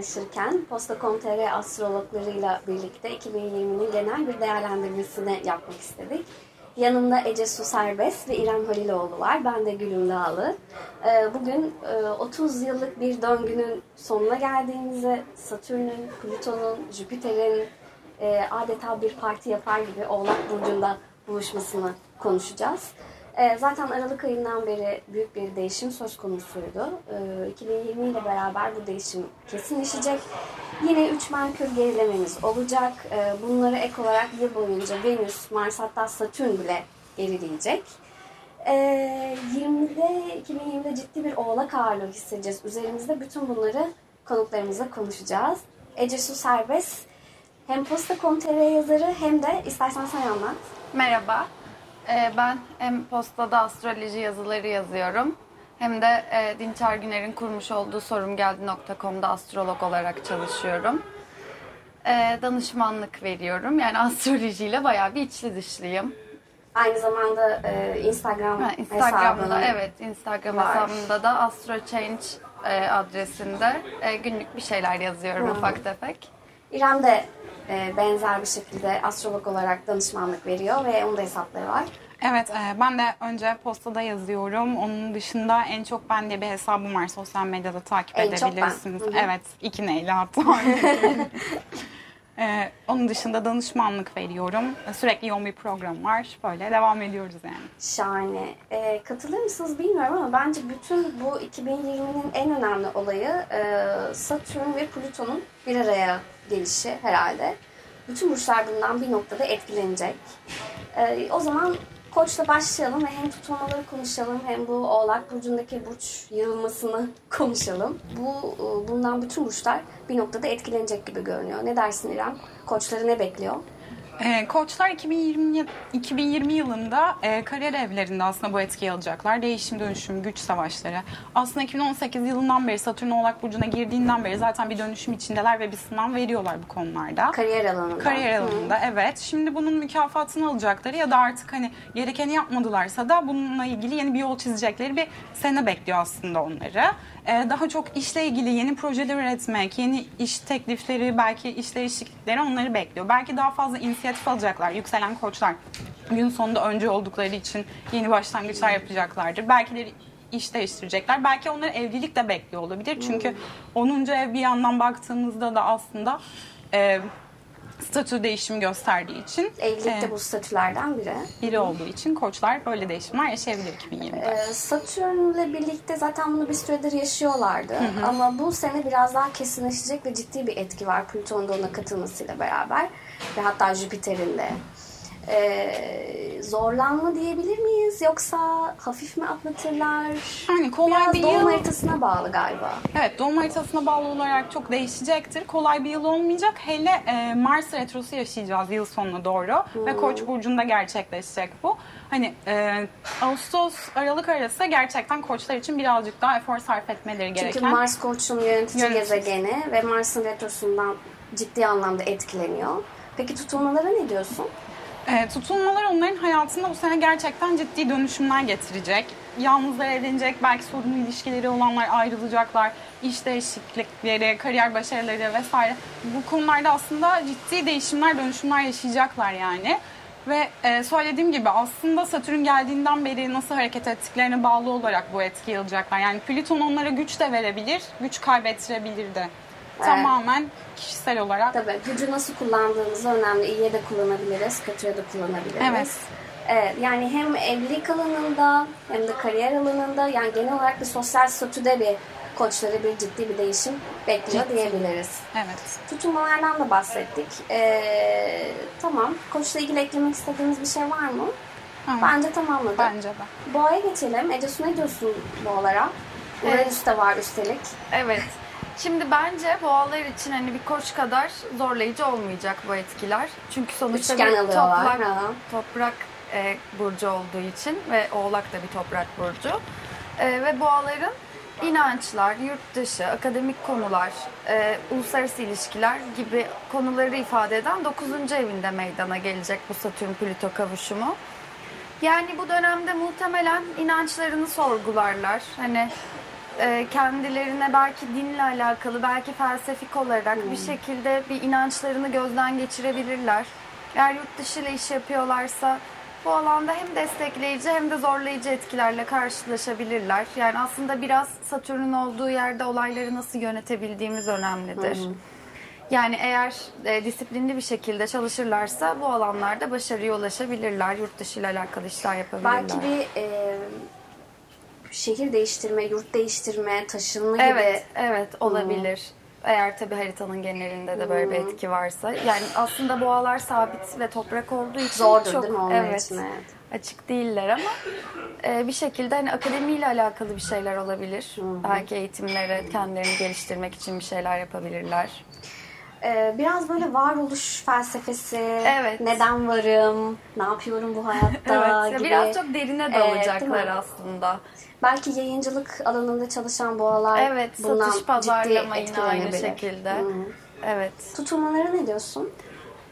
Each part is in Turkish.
2020'ye yaklaşırken Posta.com.tr astrologlarıyla birlikte 2020'nin genel bir değerlendirmesini yapmak istedik. Yanımda Ece Su Serbest ve İrem Haliloğlu var. Ben de Gülüm Dağlı. Ee, bugün 30 e, yıllık bir döngünün sonuna geldiğimizi, Satürn'ün, Plüton'un, Jüpiter'in e, adeta bir parti yapar gibi Oğlak Burcu'nda buluşmasını konuşacağız. Ee, zaten Aralık ayından beri büyük bir değişim söz konusuydu. 2020 ee, ile beraber bu değişim kesinleşecek. Yine 3 Merkür gerilememiz olacak. Ee, bunları ek olarak yıl boyunca Venüs, Mars hatta Satürn bile gerileyecek. 20'de 2020'de ciddi bir oğlak ağırlığı hissedeceğiz. Üzerimizde bütün bunları konuklarımızla konuşacağız. Ece Su Serbest hem Posta.com.tr yazarı hem de istersen sen anlat. Merhaba. Ee, ben hem postada astroloji yazıları yazıyorum hem de e, Dinçer Güner'in kurmuş olduğu sorumgeldi.com'da astrolog olarak çalışıyorum. E, danışmanlık veriyorum. Yani astrolojiyle bayağı bir içli dışlıyım. Aynı zamanda e, Instagram ha, Instagram'da evet Instagram var. hesabımda da AstroChange e, adresinde e, günlük bir şeyler yazıyorum Hı. ufak tefek. İrem de benzer bir şekilde astrolog olarak danışmanlık veriyor ve onun da hesapları var. Evet, e, ben de önce postada yazıyorum. Onun dışında en çok ben diye bir hesabım var. Sosyal medyada takip en edebilirsiniz. Çok ben. Evet, iki neyle hatta. Ee, onun dışında danışmanlık veriyorum. Sürekli yoğun bir program var. Böyle devam ediyoruz yani. Şahane. Ee, katılır mısınız bilmiyorum ama bence bütün bu 2020'nin en önemli olayı e, Satürn ve Plüton'un bir araya gelişi herhalde. Bütün burçlar bundan bir noktada etkilenecek. Ee, o zaman Koç'la başlayalım ve hem tutulmaları konuşalım hem bu Oğlak Burcu'ndaki burç yığılmasını konuşalım. Bu e, Bundan bütün burçlar bir noktada etkilenecek gibi görünüyor. Ne dersin İrem? Koçları ne bekliyor? E, koçlar 2020 2020 yılında e, kariyer evlerinde aslında bu etkiyi alacaklar. Değişim, dönüşüm, güç savaşları. Aslında 2018 yılından beri Satürn Oğlak Burcu'na girdiğinden beri zaten bir dönüşüm içindeler ve bir sınav veriyorlar bu konularda. Kariyer alanında. Kariyer alanında Hı. evet. Şimdi bunun mükafatını alacakları ya da artık hani gerekeni yapmadılarsa da bununla ilgili yeni bir yol çizecekleri bir sene bekliyor aslında onları. Ee, daha çok işle ilgili yeni projeler üretmek, yeni iş teklifleri, belki iş değişiklikleri onları bekliyor. Belki daha fazla inisiyatif alacaklar. Yükselen koçlar gün sonunda önce oldukları için yeni başlangıçlar yapacaklardır. Belki iş değiştirecekler. Belki onları evlilik de bekliyor olabilir. Çünkü 10. ev bir yandan baktığımızda da aslında e, statü değişimi gösterdiği için. Evlilik de e, bu statülerden biri. Biri olduğu için koçlar böyle değişimler yaşayabilir 2020'de. E, Satürn'le birlikte zaten bunu bir süredir yaşıyorlardı. Hı hı. Ama bu sene biraz daha kesinleşecek ve ciddi bir etki var Plüton'un da ona katılmasıyla beraber. Ve hatta Jüpiter'in de e, zorlanma diyebilir miyiz? Yoksa hafif mi atlatırlar? Yani kolay Biraz bir doğum yıl... haritasına bağlı galiba. Evet doğum haritasına bağlı olarak çok değişecektir. Kolay bir yıl olmayacak. Hele e, Mars retrosu yaşayacağız yıl sonuna doğru. Hmm. Ve Koç burcunda gerçekleşecek bu. Hani e, Ağustos Aralık arası gerçekten koçlar için birazcık daha efor sarf etmeleri gereken. Çünkü Mars koçun yönetici Yönetici. gezegeni ve Mars'ın retrosundan ciddi anlamda etkileniyor. Peki tutulmalara ne diyorsun? E, tutulmalar onların hayatında bu sene gerçekten ciddi dönüşümler getirecek. Yalnızlar evlenecek, belki sorunlu ilişkileri olanlar ayrılacaklar, iş değişiklikleri, kariyer başarıları vesaire. Bu konularda aslında ciddi değişimler, dönüşümler yaşayacaklar yani. Ve e, söylediğim gibi aslında Satürn geldiğinden beri nasıl hareket ettiklerine bağlı olarak bu etkiyi alacaklar. Yani Plüton onlara güç de verebilir, güç kaybettirebilir de. Tamamen kişisel olarak. Tabii gücü nasıl kullandığımız önemli. İyiye de kullanabiliriz, kötüye de kullanabiliriz. Evet. Evet, yani hem evlilik alanında hem de kariyer alanında yani genel olarak bir sosyal statüde bir koçları bir ciddi bir değişim bekliyor ciddi. diyebiliriz. Evet. Tutunmalardan da bahsettik. Ee, tamam. Koçla ilgili eklemek istediğiniz bir şey var mı? Hı. Bence tamamladık. Bence de. Boğa'ya geçelim. Ece ne diyorsun boğalara? Uranüs de var üstelik. Evet. Şimdi bence boğalar için hani bir koç kadar zorlayıcı olmayacak bu etkiler. Çünkü sonuçta Üçgen bir toprak, toprak e, burcu olduğu için ve oğlak da bir toprak burcu. E, ve boğaların inançlar, yurt dışı, akademik konular, e, uluslararası ilişkiler gibi konuları ifade eden 9. evinde meydana gelecek bu Satürn-Plüto kavuşumu. Yani bu dönemde muhtemelen inançlarını sorgularlar. Hani e, kendilerine belki dinle alakalı, belki felsefik olarak bir şekilde bir inançlarını gözden geçirebilirler. Eğer yurt dışı ile iş yapıyorlarsa bu alanda hem destekleyici hem de zorlayıcı etkilerle karşılaşabilirler. Yani aslında biraz Satürn'ün olduğu yerde olayları nasıl yönetebildiğimiz önemlidir. Yani eğer e, disiplinli bir şekilde çalışırlarsa bu alanlarda başarıya ulaşabilirler. Yurt dışı ile alakalı işler yapabilirler. Belki bir e, şehir değiştirme, yurt değiştirme, taşınma gibi. Evet, evet olabilir. Eğer tabii haritanın genelinde de böyle bir etki varsa. Yani aslında boğalar sabit ve toprak olduğu için Zordur çok değil mi evet, için? Evet. açık değiller ama e, bir şekilde hani akademiyle alakalı bir şeyler olabilir. Belki eğitimlere kendilerini geliştirmek için bir şeyler yapabilirler. Ee, biraz böyle varoluş felsefesi, Evet. neden varım, ne yapıyorum bu hayatta Evet, gibi. biraz çok derine değil dalacaklar mi? aslında. Belki yayıncılık alanında çalışan boğalar Evet, bundan satış pazarlama ciddi yine aynı şekilde. Hı. Evet. Tutulmalara ne diyorsun?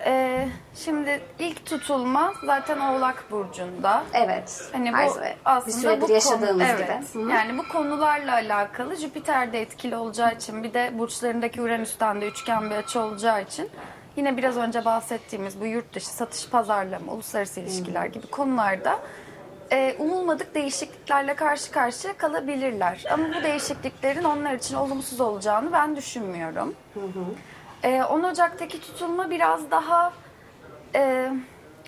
Ee, şimdi ilk tutulma zaten Oğlak Burcu'nda. Evet. Hani bu zaman. aslında bir süredir bu konu- yaşadığımız evet. gibi. Hı. Yani bu konularla alakalı Jüpiter de etkili olacağı için bir de burçlarındaki Uranüs'ten de üçgen bir açı olacağı için yine biraz önce bahsettiğimiz bu yurt dışı satış pazarlama, uluslararası ilişkiler gibi konularda e, umulmadık değişikliklerle karşı karşıya kalabilirler. Ama bu değişikliklerin onlar için olumsuz olacağını ben düşünmüyorum. E, 10 Ocak'taki tutulma biraz daha e,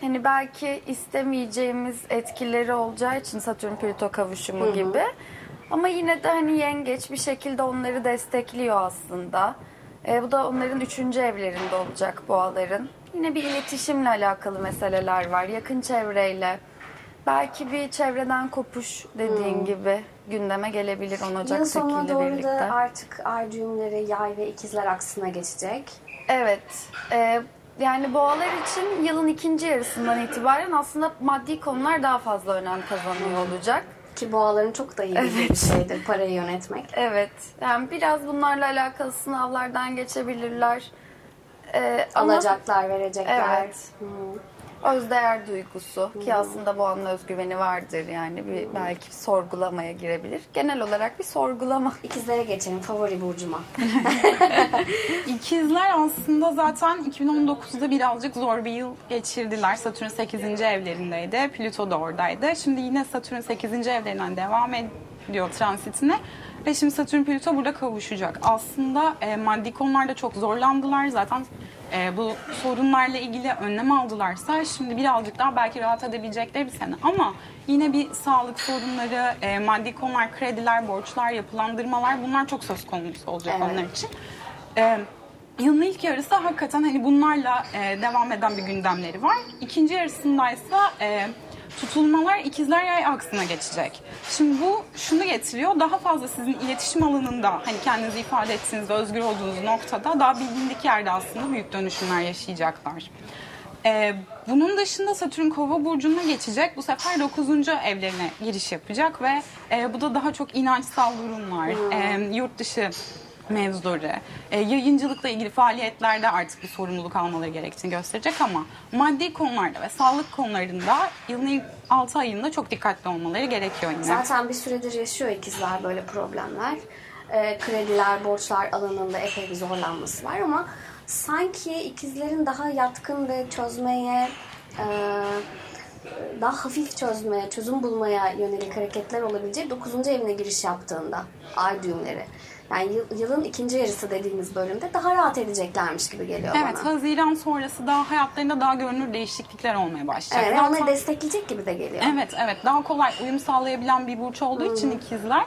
hani belki istemeyeceğimiz etkileri olacağı için Satürn Plüto kavuşumu gibi. Ama yine de hani yengeç bir şekilde onları destekliyor aslında. E, bu da onların üçüncü evlerinde olacak boğaların. Yine bir iletişimle alakalı meseleler var. Yakın çevreyle. Belki bir çevreden kopuş dediğin gibi gündeme gelebilir 10 Yıl Ocak'takiyle sonuna doğru birlikte. da artık ay düğümleri, yay ve ikizler aksına geçecek. Evet. Ee, yani boğalar için yılın ikinci yarısından itibaren aslında maddi konular daha fazla önem kazanıyor olacak. Ki boğaların çok da iyi bildiği bir şeydir parayı yönetmek. Evet. Yani biraz bunlarla alakalı sınavlardan geçebilirler. Ee, ama Alacaklar, verecekler. Evet. Hı. Özdeğer duygusu ki aslında boğanın özgüveni vardır yani bir belki sorgulamaya girebilir. Genel olarak bir sorgulama. İkizlere geçelim favori burcuma. İkizler aslında zaten 2019'da birazcık zor bir yıl geçirdiler. Satürn 8. evlerindeydi. Plüto da oradaydı. Şimdi yine Satürn 8. evlerinden devam ediyor transitine. Ve şimdi Satürn Plüto burada kavuşacak. Aslında e, maddi konularda çok zorlandılar. Zaten e, bu sorunlarla ilgili önlem aldılarsa şimdi birazcık daha belki rahat edebilecekleri bir sene. Ama yine bir sağlık sorunları, e, maddi konular, krediler, borçlar, yapılandırmalar bunlar çok söz konusu olacak Evet. onlar için. Ee, yılın ilk yarısı hakikaten hani bunlarla e, devam eden bir gündemleri var. İkinci yarısındaysa e, tutulmalar ikizler yay aksına geçecek. Şimdi bu şunu getiriyor. Daha fazla sizin iletişim alanında hani kendinizi ifade ettiğiniz ve özgür olduğunuz noktada daha bilindik yerde aslında büyük dönüşümler yaşayacaklar. Ee, bunun dışında Satürn Kova burcuna geçecek. Bu sefer 9. evlerine giriş yapacak ve e, bu da daha çok inançsal durumlar, e, yurt dışı mevzuları, e, yayıncılıkla ilgili faaliyetlerde artık bir sorumluluk almaları gerektiğini gösterecek ama maddi konularda ve sağlık konularında yılın ilk 6 ayında çok dikkatli olmaları gerekiyor yine. Zaten bir süredir yaşıyor ikizler böyle problemler. Ee, krediler, borçlar alanında epey bir zorlanması var ama sanki ikizlerin daha yatkın ve çözmeye e, daha hafif çözmeye, çözüm bulmaya yönelik hareketler olabilecek 9. evine giriş yaptığında ay düğümleri. Yani yıl- yılın ikinci yarısı dediğimiz bölümde daha rahat edeceklermiş gibi geliyor Evet, bana. Haziran sonrası daha hayatlarında daha görünür değişiklikler olmaya başlayacak. Evet, Zaten- onları destekleyecek gibi de geliyor. Evet, evet. Daha kolay uyum sağlayabilen bir burç olduğu için ikizler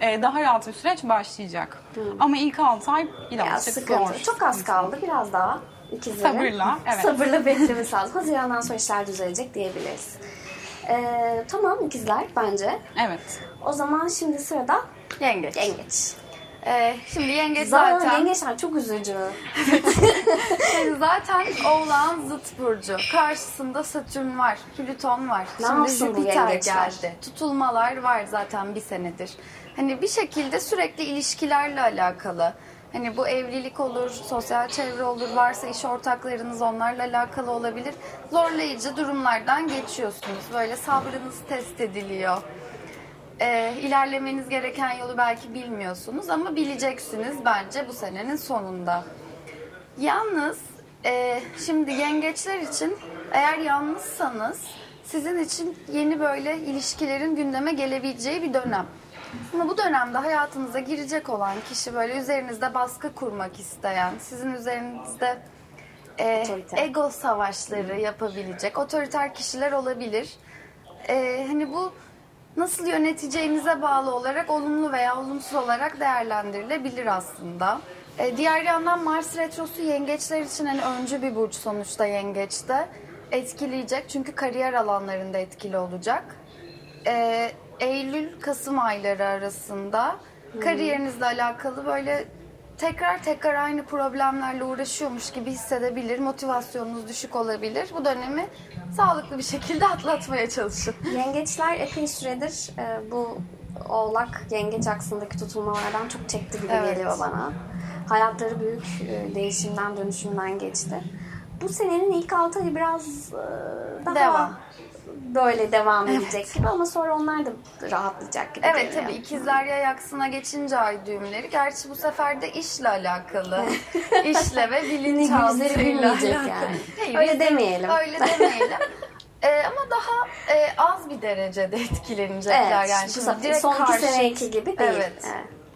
e, daha rahat bir süreç başlayacak. Ama ilk 6 ay Biraz birazcık zor. Çok az kaldı. Biraz daha ikizlerin. Sabırla, evet. Sabırla beklemesi lazım. Hazirandan sonra işler düzelecek diyebiliriz. Ee, tamam ikizler bence. Evet. O zaman şimdi sırada Yengeç. yengeç. Ee, şimdi yengeç Zaten zaten yengeçler çok üzücü. Yani zaten Oğlağın zıt burcu. Karşısında Satürn var, Plüton var. Ne Şimdi Jüpiter geldi. Tutulmalar var zaten bir senedir. Hani bir şekilde sürekli ilişkilerle alakalı. Hani bu evlilik olur, sosyal çevre olur, varsa iş ortaklarınız onlarla alakalı olabilir. Zorlayıcı durumlardan geçiyorsunuz. Böyle sabrınız test ediliyor. e, ilerlemeniz gereken yolu belki bilmiyorsunuz ama bileceksiniz bence bu senenin sonunda. Yalnız e, şimdi yengeçler için eğer yalnızsanız sizin için yeni böyle ilişkilerin gündeme gelebileceği bir dönem. Ama bu dönemde hayatınıza girecek olan kişi böyle üzerinizde baskı kurmak isteyen, sizin üzerinizde e, ego savaşları yapabilecek otoriter kişiler olabilir. E, hani bu nasıl yöneteceğinize bağlı olarak olumlu veya olumsuz olarak değerlendirilebilir aslında. E, diğer yandan Mars retrosu yengeçler için hani öncü bir burç sonuçta yengeçte etkileyecek çünkü kariyer alanlarında etkili olacak. E, Eylül-Kasım ayları arasında kariyerinizle alakalı böyle tekrar tekrar aynı problemlerle uğraşıyormuş gibi hissedebilir, motivasyonunuz düşük olabilir. Bu dönemi sağlıklı bir şekilde atlatmaya çalışın. Yengeçler epey süredir e, bu oğlak yengeç aksındaki tutulmalardan çok çekti gibi Evet. geliyor bana. Hayatları büyük e, değişimden, dönüşümden geçti. Bu senenin ilk 6 ayı biraz e, daha Devam. böyle devam edecek gibi ama sonra onlar da rahatlayacak gibi Evet tabii ikizler yay aksına geçince ay düğümleri. Gerçi bu sefer de işle alakalı. işle ve bilinçaltıyla alakalı. yani. Hayır, Öyle demeyelim. Öyle demeyelim. Ee, ama daha e, az bir derecede etkilenecekler Evet, yani. Şimdi direkt son iki karşıt- seneki gibi değil. Evet.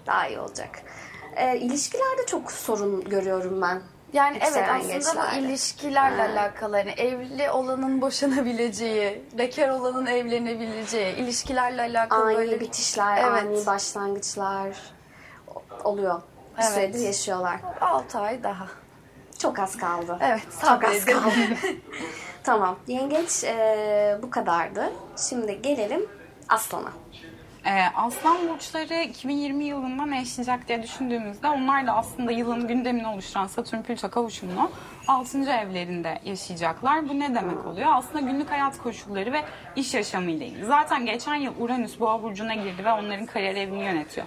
daha iyi olacak. E, ilişkilerde çok sorun görüyorum ben. Yani evet aslında bu ilişkilerle alakalı hani evli olanın boşanabileceği, bekar olanın evlenebileceği, ilişkilerle alakalı ani böyle bitişler, Evet. ani başlangıçlar oluyor. Bir Evet. süredir yaşıyorlar. 6 ay daha. Çok az kaldı. Evet Çok az kaldı. tamam. Yengeç e, bu kadardı. Şimdi gelelim Aslan'a. Ee, Aslan burçları 2020 yılında ne yaşayacak diye düşündüğümüzde onlar da aslında yılın gündemini oluşturan Satürn Plüto kavuşumunu 6. evlerinde yaşayacaklar. Bu ne demek oluyor? Aslında günlük hayat koşulları ve iş yaşamı ile ilgili. Zaten geçen yıl Uranüs Boğa burcuna girdi ve onların kariyer evini yönetiyor.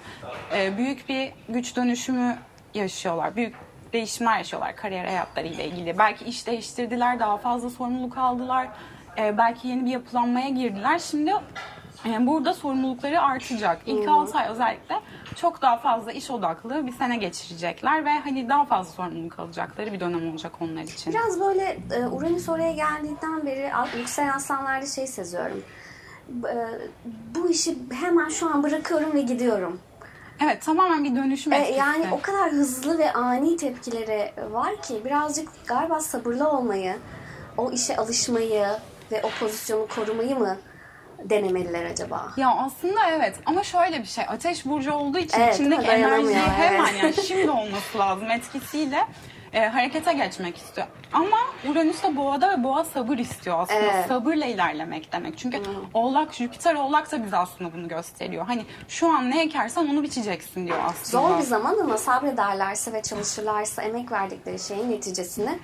Ee, büyük bir güç dönüşümü yaşıyorlar. Büyük değişimler yaşıyorlar kariyer hayatları ile ilgili. Belki iş değiştirdiler, daha fazla sorumluluk aldılar. Ee, belki yeni bir yapılanmaya girdiler. Şimdi yani burada sorumlulukları artacak. İlk 6 ay özellikle çok daha fazla iş odaklı bir sene geçirecekler ve hani daha fazla sorumluluk alacakları bir dönem olacak onlar için. Biraz böyle e, Uranüs oraya geldiğinden beri yükselen aslanlarda şey seziyorum. E, bu işi hemen şu an bırakıyorum ve gidiyorum. Evet tamamen bir dönüşüm E, yani o kadar hızlı ve ani tepkileri var ki birazcık galiba sabırlı olmayı, o işe alışmayı ve o pozisyonu korumayı mı denemeliler acaba? Ya aslında evet ama şöyle bir şey ateş burcu olduğu için Evet, içindeki enerjiyi Dayanamıyor, hemen evet. yani şimdi olması lazım etkisiyle e, harekete geçmek istiyor. Ama Uranüs de boğada ve boğa sabır istiyor aslında. Evet. Sabırla ilerlemek demek. Çünkü Oğlak, Jüpiter Oğlak da bize aslında bunu gösteriyor. Hani şu an ne ekersen onu biçeceksin diyor aslında. Zor bir zaman ama sabrederlerse ve çalışırlarsa emek verdikleri şeyin neticesini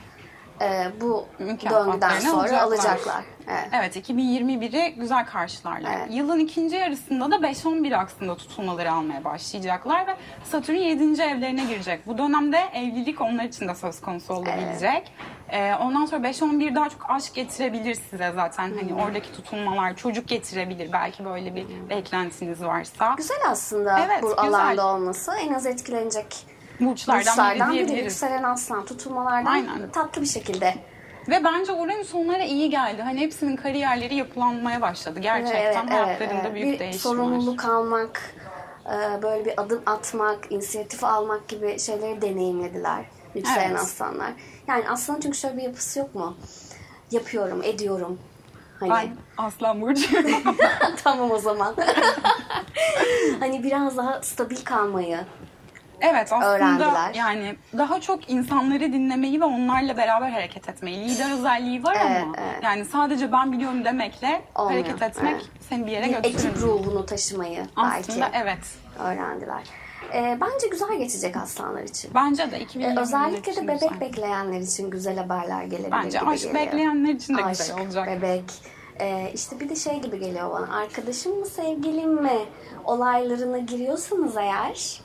e, bu döngüden sonra alacaklar. alacaklar. Evet. Evet 2021'i güzel karşılarlar. Evet. Yılın ikinci yarısında da 5-11 aksında tutulmaları almaya başlayacaklar ve Satürn 7. evlerine girecek. Bu dönemde evlilik onlar için de söz konusu olabilecek. Ee, ondan sonra 5-11 daha çok aşk getirebilir size zaten. Hani Hmm. oradaki tutulmalar çocuk getirebilir belki böyle bir beklentiniz varsa. Güzel aslında Evet, bu güzel. alanda olması. En az etkilenecek Burçlardan, burçlardan biri diyebiliriz. yükselen aslan tutulmalardan Aynen. tatlı bir şekilde. Ve bence Uranüs onlara iyi geldi. Hani hepsinin kariyerleri yapılanmaya başladı. Gerçekten hayatlarında büyük bir değişim sorumluluk var. almak, e, böyle bir adım atmak, inisiyatif almak gibi şeyleri deneyimlediler yükselen Evet. aslanlar. Yani aslanın çünkü şöyle bir yapısı yok mu? Yapıyorum, ediyorum. Hani Ben Aslan Burcu. tamam o zaman. hani biraz daha stabil kalmayı. Evet aslında öğrendiler. yani daha çok insanları dinlemeyi ve onlarla beraber hareket etmeyi. Lider özelliği var Evet, ama evet. yani sadece ben biliyorum demekle Olmuyor, hareket etmek evet. seni bir yere götürür. ekip ruhunu taşımayı Aslında belki evet. öğrendiler. E, bence güzel geçecek aslanlar için. Bence de E, 2020 özellikle de bebek güzel. bekleyenler için güzel haberler gelebilir Bence gibi aşk geliyor. bekleyenler için de Aşk, güzel olacak. bebek. Ee, işte bir de şey gibi geliyor bana. Arkadaşım mı sevgilim mi olaylarına giriyorsanız eğer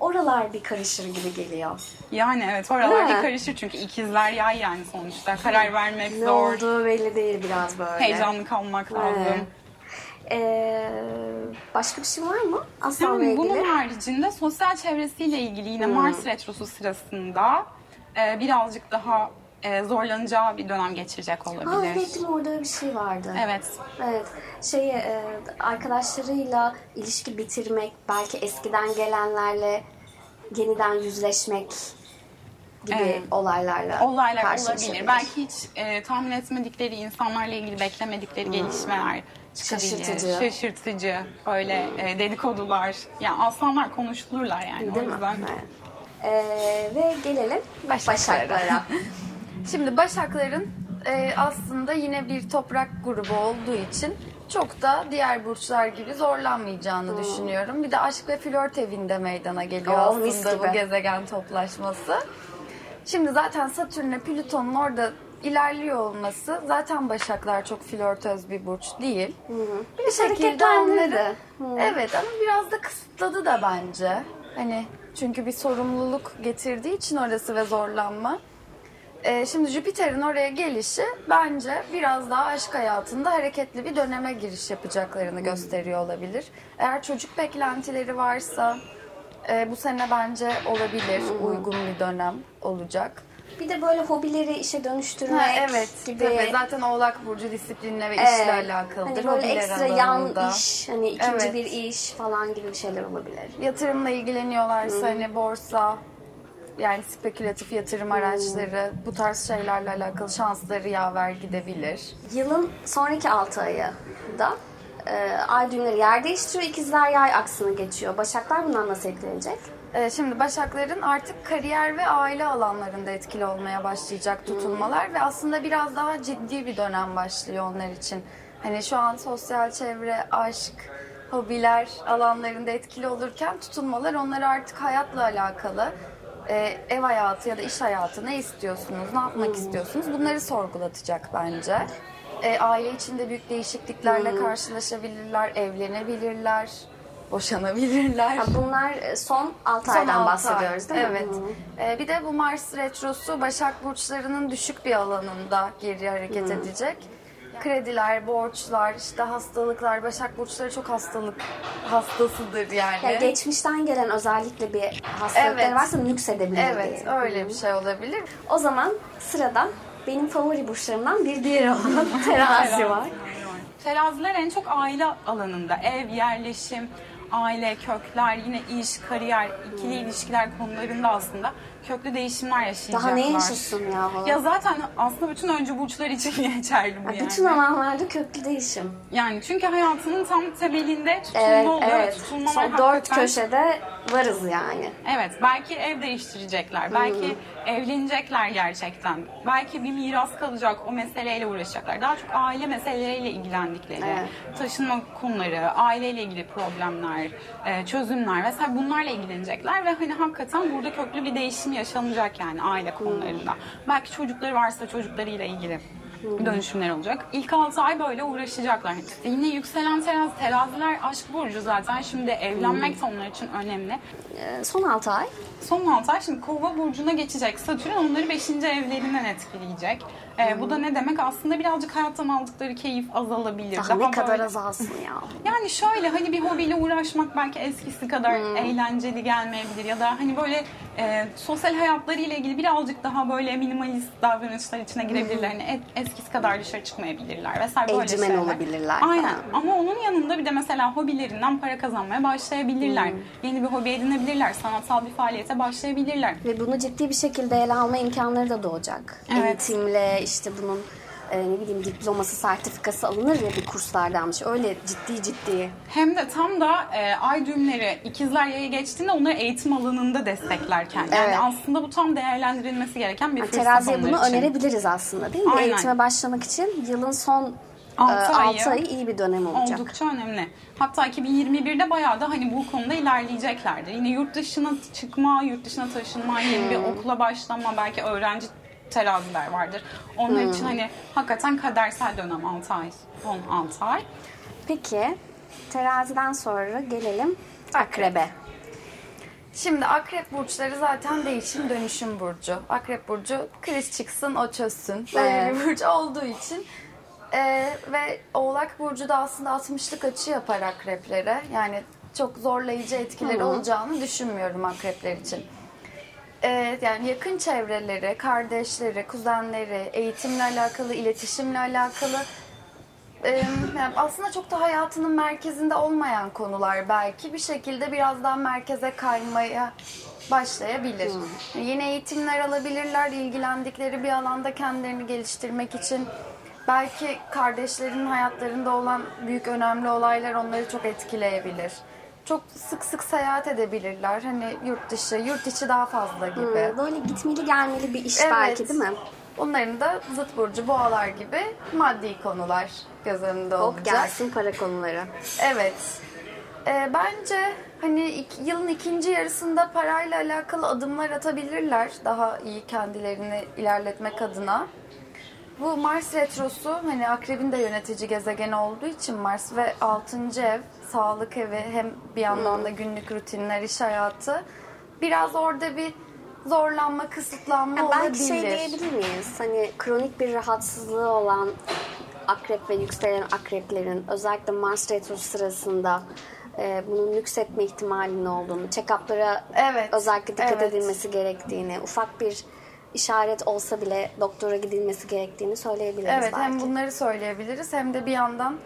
oralar bir karışır gibi geliyor. Yani evet oralar bir karışır çünkü ikizler yay yani sonuçta. Karar vermek Ne zor. olduğu belli değil biraz böyle. Heyecanlı kalmak lazım. Evet. Ee, başka bir şey var mı? Aslanla Yani ilgili. bunun haricinde sosyal çevresiyle ilgili yine Mars retrosu sırasında e, birazcık daha e, zorlanacağı bir dönem geçirecek Aa, olabilir. evet değil mi? orada bir şey vardı. Evet. Evet. Şey e, arkadaşlarıyla ilişki bitirmek, belki eskiden gelenlerle yeniden yüzleşmek gibi Evet. olaylarla Olaylar karşılaşabilir. olabilir. Belki hiç e, tahmin etmedikleri insanlarla ilgili beklemedikleri gelişmeler çıkabilir. Şaşırtıcı. Şaşırtıcı. Böyle e, dedikodular. Yani aslanlar konuşulurlar yani. Değil o mi? yüzden. Evet. Ee, ve gelelim Başaklara. Başaklara. Şimdi Başakların e, aslında yine bir toprak grubu olduğu için çok da diğer burçlar gibi zorlanmayacağını düşünüyorum. Bir de aşk ve flört evinde meydana geliyor mis aslında bu gezegen toplaşması. Şimdi zaten Satürn'le Plüton'un orada ilerliyor olması zaten Başaklar çok flörtöz bir burç değil. Bir şekilde onları evet ama biraz da kısıtladı da bence. Hani çünkü bir sorumluluk getirdiği için orası ve zorlanma. Ee, şimdi Jüpiter'in oraya gelişi bence biraz daha aşk hayatında hareketli bir döneme giriş yapacaklarını gösteriyor olabilir. Eğer çocuk beklentileri varsa e, bu sene bence olabilir, uygun bir dönem olacak. Bir de böyle hobileri işe dönüştürmek Ha, evet, gibi. tabii. Zaten Oğlak Burcu disiplinle ve Evet. işle alakalıdır. Hani böyle hobiler ekstra yan alanında. iş, hani ikinci Evet. bir iş falan gibi şeyler olabilir. Yatırımla ilgileniyorlarsa hani borsa, yani spekülatif yatırım araçları, bu tarz şeylerle alakalı şansları yaver gidebilir. Yılın sonraki 6 ayı da e, ay düğümleri yer değiştiriyor. İkizler yay aksına geçiyor. Başaklar bundan nasıl etkilenecek? Ee, Şimdi Başakların artık kariyer ve aile alanlarında etkili olmaya başlayacak tutulmalar ve aslında biraz daha ciddi bir dönem başlıyor onlar için. Hani şu an sosyal çevre, aşk, hobiler alanlarında etkili olurken tutulmalar onları artık hayatla alakalı e, ev hayatı ya da iş hayatı ne istiyorsunuz, ne yapmak istiyorsunuz bunları sorgulatacak bence. E, aile içinde büyük değişikliklerle karşılaşabilirler, evlenebilirler, boşanabilirler. Ha, bunlar e, son 6 Son aydan altı bahsediyoruz ay. değil mi? Evet. Hı. Ee, bir de bu Mars retrosu Başak burçlarının düşük bir alanında geri hareket edecek. Krediler, borçlar, işte hastalıklar. Başak burçları çok hastalık hastasıdır yani. Yani geçmişten gelen özellikle bir hastalıkları Evet. varsa nüksedebilir evet, diye. öyle bir şey olabilir. O zaman sıradan benim favori burçlarımdan bir diğeri olan terazi var. Teraziler en çok aile alanında. Ev, yerleşim, aile, kökler, yine iş, kariyer, ikili ilişkiler konularında aslında köklü değişimler yaşayacaklar. Daha ne yaşasın ya? Ya zaten aslında bütün öncü burçlar için geçerli bu Ya yani. Bütün alanlarda köklü değişim. Yani çünkü hayatının tam temelinde tutulma Evet, oluyor ve evet. tutulmalar Son dört hakikaten- köşede varız yani. Evet, belki ev değiştirecekler, belki evlenecekler gerçekten. Belki bir miras kalacak, o meseleyle uğraşacaklar. Daha çok aile meseleleriyle ilgilendikleri, Evet. taşınma konuları, aileyle ilgili problemler, e, çözümler vesaire bunlarla ilgilenecekler ve hani hakikaten burada köklü bir değişim yaşanacak yani aile konularında. Belki çocukları varsa çocuklarıyla ilgili dönüşümler olacak. İlk 6 ay böyle uğraşacaklar. Yine yükselen terazi, teraziler aşk burcu zaten. Şimdi evlenmek de onlar için önemli. Ee, son 6 ay. Son 6 ay şimdi kova burcuna geçecek. Satürn onları 5. evlerinden etkileyecek. Ee, bu da ne demek? Aslında birazcık hayattan aldıkları keyif azalabilir. Daha, ne kadar böyle- azalsın ya. Yani şöyle hani bir hobiyle uğraşmak belki eskisi kadar eğlenceli gelmeyebilir ya da hani böyle e, sosyal hayatlarıyla ilgili birazcık daha böyle minimalist davranışlar içine girebilirler. Hani et- eskisi kadar dışarı çıkmayabilirler vesaire böyle Evcimen şeyler. olabilirler Aynen. falan. Ama onun yanında bir de mesela hobilerinden para kazanmaya başlayabilirler. Yeni bir hobi edinebilirler. Sanatsal bir faaliyete başlayabilirler. Ve bunu ciddi bir şekilde ele alma imkanları da doğacak. Evet. Eğitimle işte bunun e, ne bileyim diploması, sertifikası alınır ya bir kurslardan bir şey. Öyle ciddi ciddi. Hem de tam da e, ay düğümleri ikizler yaya geçtiğinde onları eğitim alanında desteklerken. Yani Evet. aslında bu tam değerlendirilmesi gereken bir fırsat Teraziye bunu için. önerebiliriz aslında değil mi? Aynen. Eğitime başlamak için yılın son Altı 6 ayı ayı iyi bir dönem olacak. Oldukça önemli. Hatta 2021'de bayağı da hani bu konuda ilerleyeceklerdir. Yine yurt dışına çıkma, yurt dışına taşınma, yeni bir okula başlama, belki öğrenci teraziler vardır. Onlar için hani hakikaten kadersel dönem 6 ay, son 6 ay. Peki teraziden sonra gelelim akrebe. Şimdi akrep burçları zaten değişim dönüşüm burcu. Akrep burcu kriz çıksın o çözsün. Böyle Evet. bir burç olduğu için Ee, ve Oğlak Burcu da aslında 60'lık açı yapar akreplere. Yani çok zorlayıcı etkileri olacağını düşünmüyorum akrepler için. Ee, yani yakın çevreleri, kardeşleri, kuzenleri, eğitimle alakalı, iletişimle alakalı e, yani aslında çok da hayatının merkezinde olmayan konular belki bir şekilde biraz daha merkeze kaymaya başlayabilir. Yeni eğitimler alabilirler, ilgilendikleri bir alanda kendilerini geliştirmek için. Belki kardeşlerinin hayatlarında olan büyük önemli olaylar onları çok etkileyebilir. Çok sık sık seyahat edebilirler. Hani yurt dışı, yurt içi daha fazla gibi. Hmm, Böyle gitmeli gelmeli bir iş Evet. belki değil mi? Onların da zıt burcu boğalar gibi maddi konular göz önünde olacak. gelsin para konuları. Evet. Ee, bence hani ik- yılın ikinci yarısında parayla alakalı adımlar atabilirler. Daha iyi kendilerini ilerletmek adına. Bu Mars retrosu hani akrebin de yönetici gezegen olduğu için Mars ve 6. ev, sağlık evi hem bir yandan da günlük rutinler, iş hayatı. Biraz orada bir zorlanma, kısıtlanma Ya olabilir. belki şey diyebilir miyiz? Hani kronik bir rahatsızlığı olan akrep ve yükselen akreplerin özellikle Mars retrosu sırasında e, bunun nüksetme ihtimalinin olduğunu, check-up'lara Evet, özellikle dikkat evet. edilmesi gerektiğini, ufak bir işaret olsa bile doktora gidilmesi gerektiğini söyleyebiliriz Evet belki. hem bunları söyleyebiliriz hem de bir yandan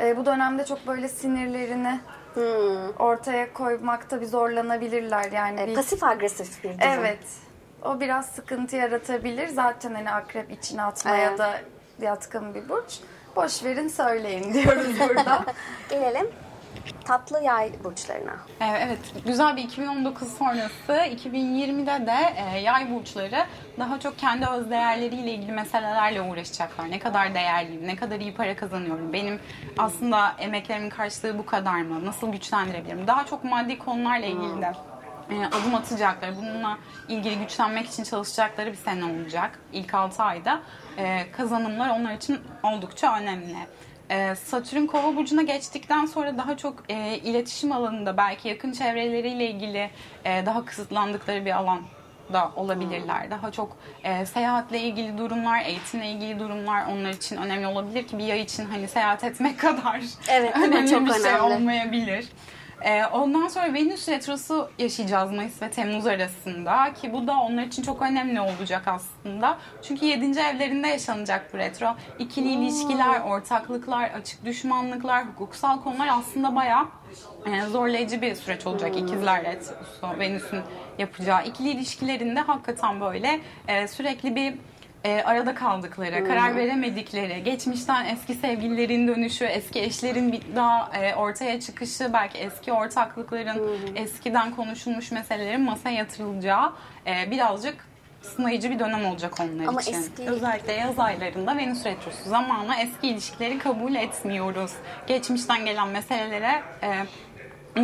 e, bu dönemde çok böyle sinirlerini Hmm. ortaya koymakta bir zorlanabilirler yani. E, bir- pasif agresif bir durum. evet. O biraz sıkıntı yaratabilir. Zaten hani akrep içine atmaya Evet. da yatkın bir burç. Boş verin söyleyin diyoruz burada. Gelelim tatlı yay burçlarına. Ee, Evet, güzel bir 2019 sonrası 2020'de de e, yay burçları daha çok kendi öz değerleriyle ilgili meselelerle uğraşacaklar. Ne kadar değerliyim, ne kadar iyi para kazanıyorum, benim aslında emeklerimin karşılığı bu kadar mı, nasıl güçlendirebilirim? Daha çok maddi konularla ilgili de e, adım atacakları, bununla ilgili güçlenmek için çalışacakları bir sene olacak. İlk 6 ayda e, kazanımlar onlar için oldukça önemli. Ee, Satürn kova burcuna geçtikten sonra daha çok e, iletişim alanında belki yakın çevreleriyle ilgili e, daha kısıtlandıkları bir alan da olabilirler. Daha çok e, seyahatle ilgili durumlar, eğitimle ilgili durumlar onlar için önemli olabilir ki bir yay için hani seyahat etmek kadar Evet, önemli Çok bir şey önemli. olmayabilir. Ee, ondan sonra Venüs retrosu yaşayacağız Mayıs ve Temmuz arasında ki bu da onlar için çok önemli olacak aslında. Çünkü 7. evlerinde yaşanacak bu retro. İkili ilişkiler, ortaklıklar, açık düşmanlıklar, hukuksal konular aslında bayağı e, zorlayıcı bir süreç olacak ikizler retrosu Venüs'ün yapacağı. İkili ilişkilerinde hakikaten böyle e, sürekli bir e, arada kaldıkları, karar veremedikleri, geçmişten eski sevgililerin dönüşü, eski eşlerin bir daha e, ortaya çıkışı, belki eski ortaklıkların, eskiden konuşulmuş meselelerin masaya yatırılacağı e, birazcık sınayıcı bir dönem olacak onlar Ama için. eski- Özellikle yaz aylarında Venüs Retrosu zamanla eski ilişkileri kabul etmiyoruz. Geçmişten gelen meselelere e,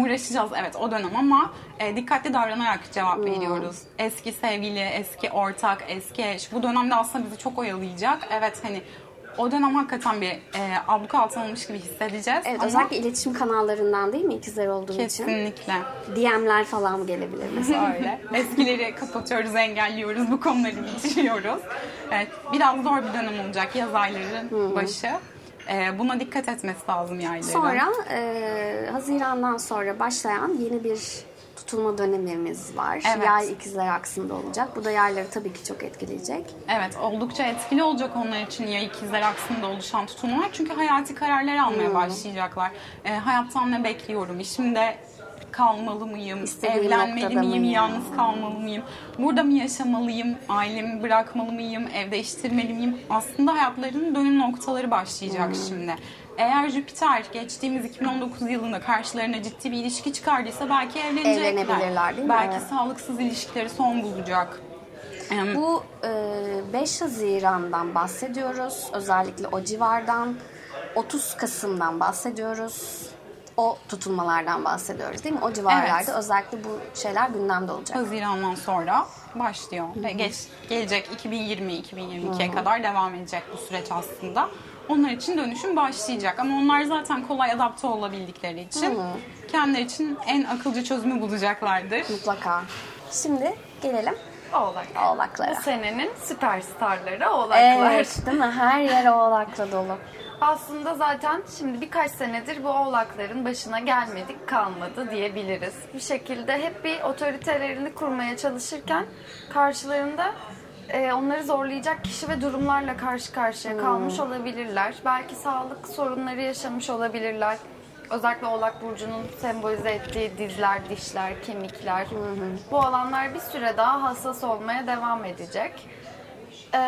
uğraşacağız evet o dönem ama e, dikkatli davranarak cevap veriyoruz. Eski sevgili, eski ortak, eski eş bu dönemde aslında bizi çok oyalayacak. Evet hani o dönem hakikaten bir e, abluka altına alınmış gibi hissedeceğiz. Evet ama özellikle iletişim kanallarından değil mi ikizler olduğu için? kesinlikle. DM'ler falan gelebilir mesela. Öyle. Eskileri kapatıyoruz, engelliyoruz, bu konuları bitiriyoruz. Evet, biraz zor bir dönem olacak yaz ayların başı. Ee, buna dikkat etmesi lazım yayların. Sonra e, Haziran'dan sonra başlayan yeni bir tutulma dönemimiz var. Evet. Yay ikizler aksında olacak. Bu da yayları tabii ki çok etkileyecek. Evet, oldukça etkili olacak onlar için ya ikizler aksında oluşan tutumlar. Çünkü hayati kararlar almaya başlayacaklar. Ee, hayattan ne bekliyorum? İşimde kalmalı mıyım? İstediğim Evlenmeli miyim? mıyım? Yalnız kalmalı mıyım? Burada mı yaşamalıyım? Ailemi bırakmalı mıyım? Ev değiştirmeli miyim? Aslında hayatlarının dönüm noktaları başlayacak şimdi. Eğer Jüpiter geçtiğimiz 2019 yılında karşılarına ciddi bir ilişki çıkardıysa belki evlenecekler. Evlenebilirler, değil mi? Belki Evet. sağlıksız ilişkileri son bulacak. Bu e, 5 Haziran'dan bahsediyoruz. Özellikle o civardan. 30 Kasım'dan bahsediyoruz. O tutulmalardan bahsediyoruz değil mi? O civarlarda Evet. özellikle bu şeyler gündemde olacak. Haziran'dan sonra başlıyor. Ve geç, gelecek 2020-2022'ye kadar devam edecek bu süreç aslında. Onlar için dönüşüm başlayacak ama onlar zaten kolay adapte olabildikleri için kendileri için en akılcı çözümü bulacaklardır. Mutlaka. Şimdi gelelim Oğlak. oğlaklara. Bu senenin süperstarları oğlaklar. Evet değil mi? Her yer oğlakla dolu. Aslında zaten şimdi birkaç senedir bu oğlakların başına gelmedik kalmadı diyebiliriz. Bir şekilde hep bir otoritelerini kurmaya çalışırken karşılarında e, onları zorlayacak kişi ve durumlarla karşı karşıya kalmış olabilirler. Belki sağlık sorunları yaşamış olabilirler. Özellikle Oğlak Burcu'nun sembolize ettiği dizler, dişler, kemikler. Bu alanlar bir süre daha hassas olmaya devam edecek. Ee,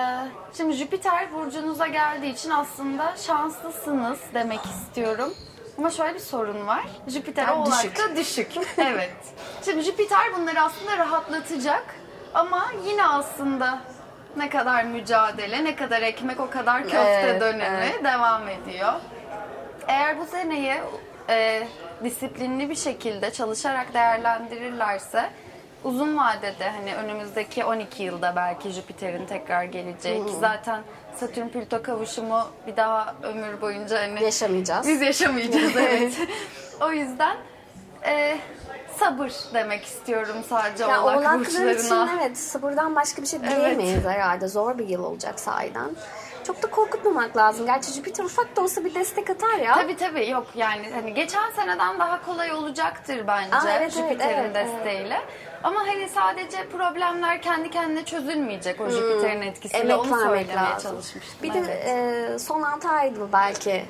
şimdi Jüpiter burcunuza geldiği için aslında şanslısınız demek istiyorum. Ama şöyle bir sorun var. Jüpiter Daha oğlakta düşük. evet. Şimdi Jüpiter bunları aslında rahatlatacak. Ama yine aslında ne kadar mücadele, ne kadar ekmek o kadar köfte Evet, dönemi evet. devam ediyor. Eğer bu seneyi e, disiplinli bir şekilde çalışarak değerlendirirlerse uzun vadede hani önümüzdeki 12 yılda belki Jüpiter'in tekrar geleceği ki zaten Satürn Plüto kavuşumu bir daha ömür boyunca hani Yaşamayacağız. biz yaşamayacağız evet. o yüzden e, sabır demek istiyorum sadece Ya oğlak oğlaklar burçlarına. için evet sabırdan başka bir şey diyemeyiz herhalde. Zor bir yıl olacak sahiden. Çok da korkutmamak lazım. Gerçi Jüpiter ufak da olsa bir destek atar ya. Tabii tabii yok yani hani geçen seneden daha kolay olacaktır bence Aa, evet, evet, Jüpiter'in evet, desteğiyle. Ama hani sadece problemler kendi kendine çözülmeyecek o Jüpiter'in etkisiyle Hmm. Emek onu vermek söylemeye lazım. çalışmıştım. Bir de evet. e, son 6 aydı belki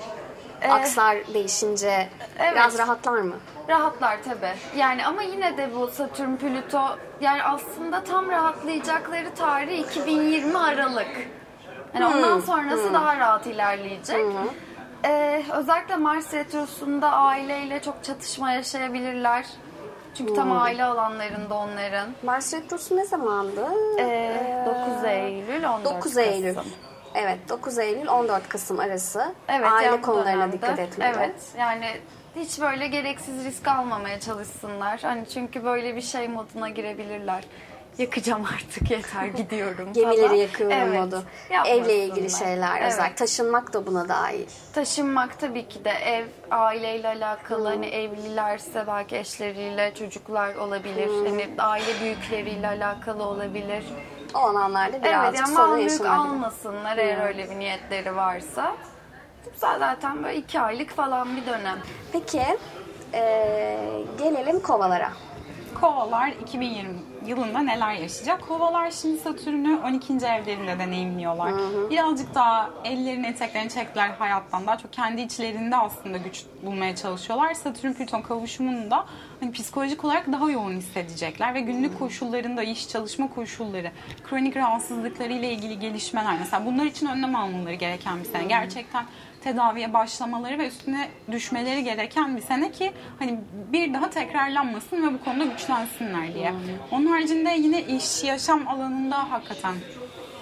akslar değişince evet. biraz rahatlar mı? Rahatlar tabii. Yani ama yine de bu Satürn, Plüto yani aslında tam rahatlayacakları tarih 2020 Aralık. Yani Hmm, ondan sonrası daha rahat ilerleyecek. Ee, özellikle Mars Retrosu'nda aileyle çok çatışma yaşayabilirler. Çünkü tam aile alanlarında onların. Mars Retrosu ne zamandı? Ee, 9 Eylül, 14 9 Eylül. Kasım. Evet 9 Eylül 14 Kasım arası. Evet, Aile yani konularına dönemde, dikkat etmeli. Evet. Yani hiç böyle gereksiz risk almamaya çalışsınlar. Hani çünkü böyle bir şey moduna girebilirler. Yakacağım artık yeter gidiyorum Gemileri falan. yakıyorum Evet, modu. Evle ilgili şeyler Evet. özellikle. Taşınmak da buna dahil. Taşınmak tabii ki de ev, aileyle alakalı hani evlilerse belki eşleriyle çocuklar olabilir. Hani aile büyükleriyle alakalı olabilir. O alanlarda Evet birazcık yani sorun yaşanabilir. almasınlar eğer öyle bir niyetleri varsa. Zaten böyle iki aylık falan bir dönem. Peki eee, gelelim kovalara. Kovalar 2020 yılında neler yaşayacak? Kovalar şimdi Satürn'ü 12. evlerinde deneyimliyorlar. Birazcık daha ellerini eteklerini çektiler hayattan. Daha çok kendi içlerinde aslında güç bulmaya çalışıyorlar. Satürn Plüton kavuşumunda hani psikolojik olarak daha yoğun hissedecekler ve günlük koşullarında iş çalışma koşulları, kronik rahatsızlıkları ile ilgili gelişmeler mesela bunlar için önlem almaları gereken bir sene. Gerçekten tedaviye başlamaları ve üstüne düşmeleri gereken bir sene ki hani bir daha tekrarlanmasın ve bu konuda güçlensinler diye. Onun haricinde yine iş, yaşam alanında hakikaten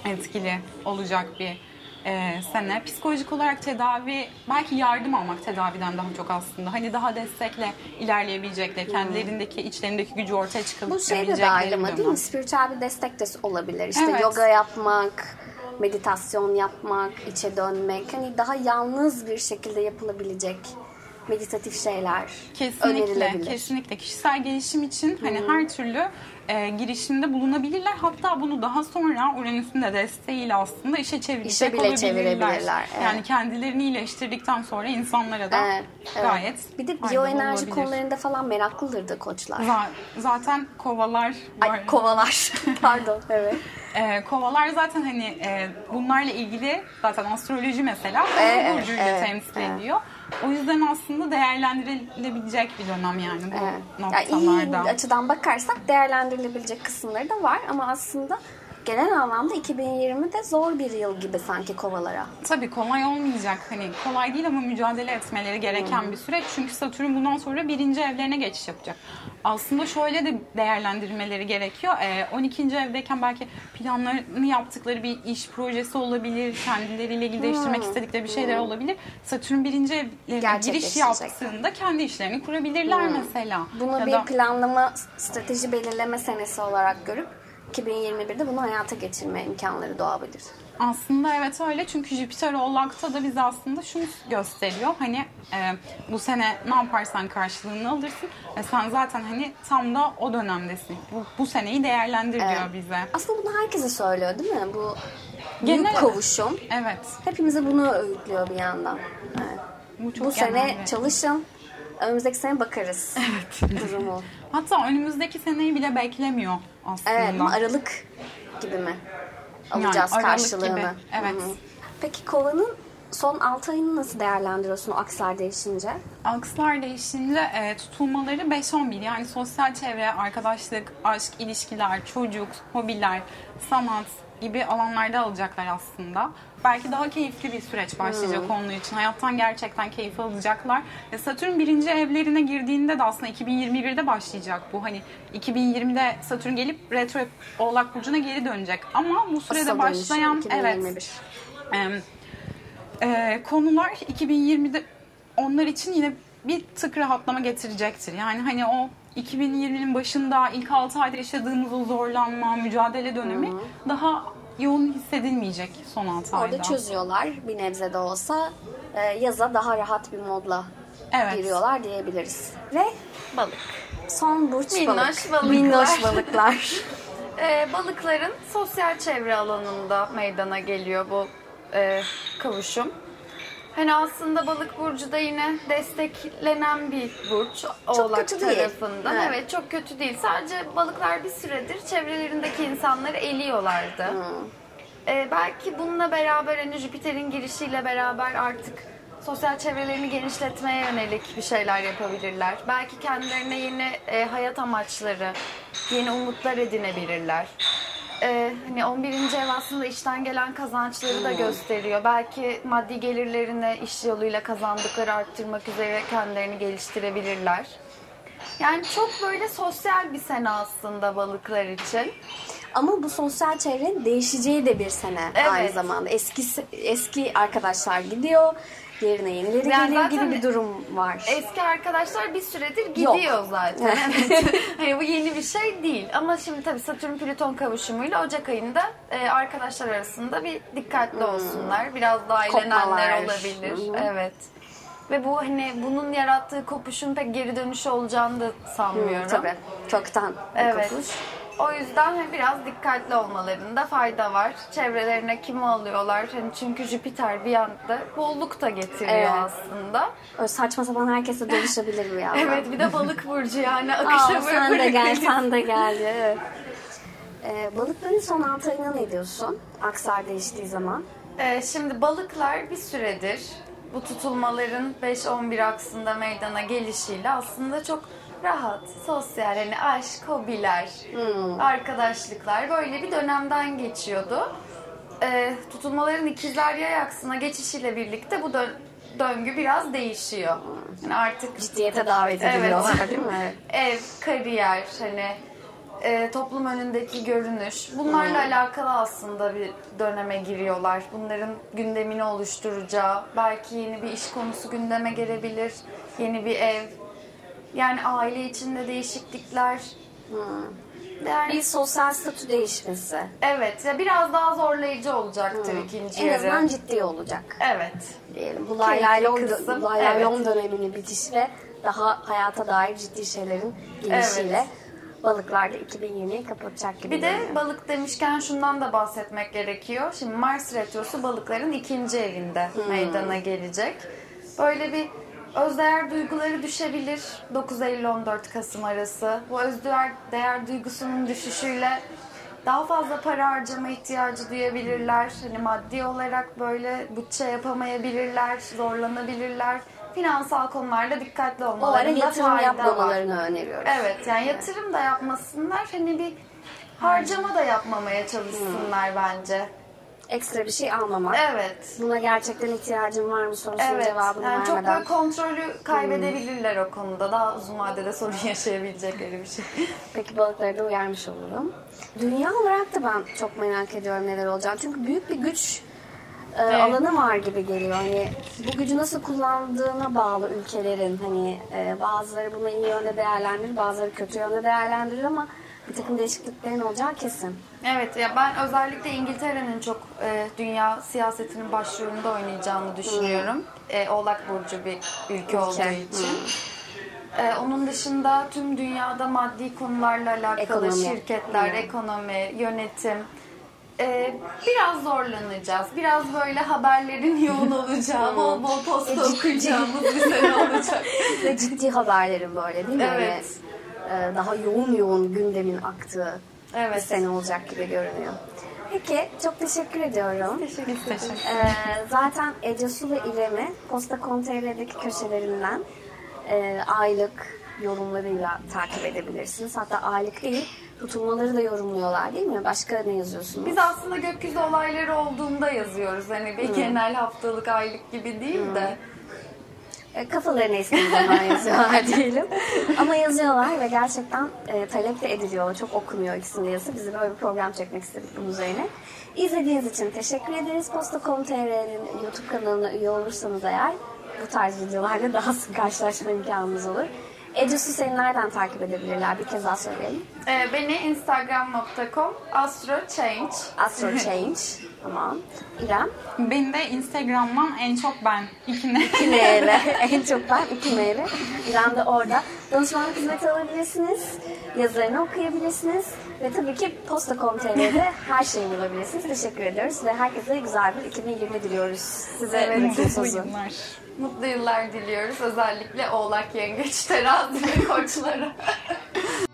etkili olacak bir e, sene. Psikolojik olarak tedavi, belki yardım almak tedaviden daha çok aslında. Hani daha destekle ilerleyebilecekleri, kendilerindeki, içlerindeki gücü ortaya Bu şey de dahil ama değil mi? Spiritüel bir destek de olabilir. İşte Evet. yoga yapmak, meditasyon yapmak, içe dönmek. Hani daha yalnız bir şekilde yapılabilecek meditatif şeyler Kesinlikle, kesinlikle. Kişisel gelişim için hani her türlü e, girişimde bulunabilirler. Hatta bunu daha sonra Uranüs'ün de desteğiyle aslında işe çevirecek İşe bile olabilirler. çevirebilirler, evet. Yani kendilerini iyileştirdikten sonra insanlara da Evet, evet. gayet Bir de biyoenerji konularında falan meraklıdır da koçlar. Za- Zaten kovalar var. Ay kovalar. Pardon. Evet. Ee, kovalar zaten hani e, bunlarla ilgili zaten astroloji mesela Evet, burcuyla evet, temsil evet. ediyor. O yüzden aslında değerlendirilebilecek bir dönem yani bu Evet. Yani iyi noktalarda. açıdan bakarsak değerlendirilebilecek kısımları da var ama aslında genel anlamda 2020'de zor bir yıl gibi sanki kovalara. Tabii kolay olmayacak. Hani kolay değil ama mücadele etmeleri gereken Hmm. bir süreç. Çünkü Satürn bundan sonra birinci evlerine geçiş yapacak. Aslında şöyle de değerlendirmeleri gerekiyor. Ee, 12. evdeyken belki planlarını yaptıkları bir iş projesi olabilir. Kendileriyle ilgili değiştirmek istedikleri bir şeyler olabilir. Satürn birinci evlerine giriş Hmm. Yaptığında kendi işlerini kurabilirler mesela. Bunu Ya bir da- planlama, strateji belirleme senesi olarak görüp 2021'de bunu hayata geçirme imkanları doğabilir. Aslında evet öyle çünkü Jüpiter Oğlak'ta da bize aslında şunu gösteriyor. Hani e, bu sene ne yaparsan karşılığını alırsın ve sen zaten hani tam da o dönemdesin. Bu, bu seneyi değerlendir diyor bize. Aslında bunu herkese söylüyor değil mi? Bu büyük Genel- kavuşum. Evet. Hepimize bunu öğütlüyor bir yandan. Evet. Bu çok Bu sene önemli. çalışın. Önümüzdeki sene bakarız. Evet. Durumu. Hatta önümüzdeki seneyi bile beklemiyor aslında. Evet, Aralık gibi mi? Alacağız Aralık karşılığını. gibi, evet. Hı hı. Peki kovanın son 6 ayını nasıl değerlendiriyorsun o akslar değişince? Akslar değişince e, tutulmaları 5-11 yani sosyal çevre, arkadaşlık, aşk, ilişkiler, çocuk, hobiler, sanat gibi alanlarda alacaklar aslında. Belki daha keyifli bir süreç başlayacak onun için. Hayattan gerçekten keyif alacaklar. E, Satürn birinci evlerine girdiğinde de aslında 2021'de başlayacak bu. Hani 2020'de Satürn gelip retro Oğlak Burcu'na geri dönecek. Ama bu sürede Asıl başlayan 2021. evet Em, e, konular 2020'de onlar için yine bir tık rahatlama getirecektir. Yani hani o 2020'nin başında ilk 6 ayda yaşadığımız o zorlanma, mücadele dönemi daha yoğun hissedilmeyecek son 6 ayda. Orada çözüyorlar bir nebze de olsa. Ee, yaza daha rahat bir modla Evet. giriyorlar diyebiliriz. Ve Balık. son burç Minnoş balık. balıklar. Minnoş balıklar. Ee, balıkların sosyal çevre alanında meydana geliyor bu e, kavuşum. Hani aslında balık burcu da yine desteklenen bir burç Oğlak kötü değil. tarafından. Evet. Evet. çok kötü değil. Sadece balıklar bir süredir çevrelerindeki insanları eliyorlardı. Ee, belki bununla beraber hani Jüpiter'in girişiyle beraber artık sosyal çevrelerini genişletmeye yönelik bir şeyler yapabilirler. Belki kendilerine yeni e, hayat amaçları, yeni umutlar edinebilirler. Ee, hani 11. ev aslında işten gelen kazançları da gösteriyor. Belki maddi gelirlerini iş yoluyla kazandıkları arttırmak üzere kendilerini geliştirebilirler. Yani çok böyle sosyal bir sene aslında balıklar için. Ama bu sosyal çevrenin değişeceği de bir sene Evet. aynı zamanda. Eski eski arkadaşlar gidiyor, yerine yenileri Yani zaten gibi bir durum var. Eski arkadaşlar bir süredir gidiyor zaten. Evet. hani bu yeni bir şey değil. Ama şimdi tabii Satürn Plüton kavuşumuyla Ocak ayında e, arkadaşlar arasında bir dikkatli olsunlar. Biraz daha eğlenenler olabilir. Hı. Evet. Ve bu hani bunun yarattığı kopuşun pek geri dönüşü olacağını da sanmıyorum. Tabii. Çoktan bir Evet. kopuş. O yüzden hani biraz dikkatli olmalarında fayda var. Çevrelerine kimi alıyorlar? Hani çünkü Jüpiter bir yanda bolluk da getiriyor Evet. aslında. Öyle saçma sapan herkese dönüşebilir bir yandan. Evet bir de balık burcu yani Aa, akışa sen de gel, sen de gel. Evet. Ee, balıkların son altı ayına ne diyorsun? Aksar değiştiği zaman. Ee, şimdi balıklar bir süredir bu tutulmaların 5-11 aksında meydana gelişiyle aslında çok rahat, sosyal, hani aşk, hobiler, arkadaşlıklar böyle bir dönemden geçiyordu. Ee, tutulmaların ikizler yay aksına geçişiyle birlikte bu dö- döngü biraz değişiyor. Yani artık Ciddiyete davet Evet. ediliyorlar değil mi? ev, kariyer, hani e, toplum önündeki görünüş bunlarla alakalı aslında bir döneme giriyorlar. Bunların gündemini oluşturacağı, belki yeni bir iş konusu gündeme gelebilir, yeni bir ev. Yani aile içinde değişiklikler. Yani, Bir sosyal statü değişmesi. evet, ya biraz daha zorlayıcı olacaktır ikinci En yarı. azından ciddi olacak Evet. diyelim. Bu laylaylon evet. döneminin bitişiyle daha hayata dair ciddi şeylerin gelişiyle Evet. balıklar da 2020'yi kapatacak gibi Bir de görünüyor. balık demişken şundan da bahsetmek gerekiyor. Şimdi Mars Retrosu balıkların ikinci evinde meydana gelecek. Böyle bir özdeğer duyguları düşebilir 9 Eylül-14 Kasım arası. Bu özdeğer değer duygusunun düşüşüyle daha fazla para harcama ihtiyacı duyabilirler. Hani maddi olarak böyle bütçe yapamayabilirler, zorlanabilirler. Finansal konularda dikkatli olmalarında yatırım fayda var. yapmamalarını öneriyoruz. Evet yani yatırım da yapmasınlar hani bir harcama da yapmamaya çalışsınlar bence. Ekstra bir şey almamak. Evet. Buna gerçekten ihtiyacın var mı sorusunun Evet. cevabını Yani çok vermeden. böyle kontrolü kaybedebilirler o konuda. Daha uzun vadede sorun yaşayabilecekleri bir şey. Peki balıkları da uyarmış olurum. Dünya olarak da ben çok merak ediyorum neler olacak. Çünkü büyük bir güç e, alanı var gibi geliyor. Hani bu gücü nasıl kullandığına bağlı ülkelerin. Hani e, bazıları bunu iyi yönde değerlendirir, bazıları kötü yönde değerlendirir ama bir takım değişikliklerin olacağı kesin. Evet ya ben özellikle İngiltere'nin çok e, dünya siyasetinin başrolünde oynayacağını düşünüyorum. E, Oğlak Burcu bir ülke olduğu için. E, onun dışında tüm dünyada maddi konularla alakalı Ekonomi. şirketler, Hı. ekonomi, yönetim e, biraz zorlanacağız. Biraz böyle haberlerin yoğun olacağı, bol bol posta okuyacağımız bir sene olacak. Ve ciddi haberlerin böyle değil mi? Evet. Yani, e, daha yoğun yoğun gündemin aktığı bir Evet. sene olacak gibi görünüyor. Peki çok teşekkür ediyorum. Teşekkür Ee, zaten Ece Su ve İrem'i Posta Konteyner'deki köşelerinden e, aylık yorumlarıyla takip edebilirsiniz. Hatta aylık değil, tutulmaları da yorumluyorlar değil mi? Başka ne yazıyorsunuz? Biz aslında gökyüzü olayları olduğunda yazıyoruz. Hani bir genel haftalık, aylık gibi değil de. E, kafalarını estiği zaman yazıyorlar diyelim. Ama yazıyorlar ve gerçekten e, talep de ediliyor. Çok okunuyor ikisinin yazısı. Biz böyle bir program çekmek istedik bunun üzerine. İzlediğiniz için teşekkür ederiz. Posta.com.tr'nin YouTube kanalına üye olursanız eğer bu tarz videolarla daha sık karşılaşma imkanımız olur. Ece Su seni nereden takip edebilirler? Bir kez daha söyleyelim. Ee, beni instagram.com astrochange Astro Change. tamam. İrem. Beni de Instagram'dan en çok ben. İkine. 2 M'yle. en çok ben 2 M'yle. İrem de orada. Danışmanlık hizmeti alabilirsiniz. Yazılarını okuyabilirsiniz. Ve tabii ki Posta.com.tr'de her şeyi bulabilirsiniz. Teşekkür ediyoruz. Ve herkese güzel bir 2020 diliyoruz. Size Evet, ve sözü. Mutlu yıllar diliyoruz özellikle Oğlak, Yengeç, Terazi ve Koçlara.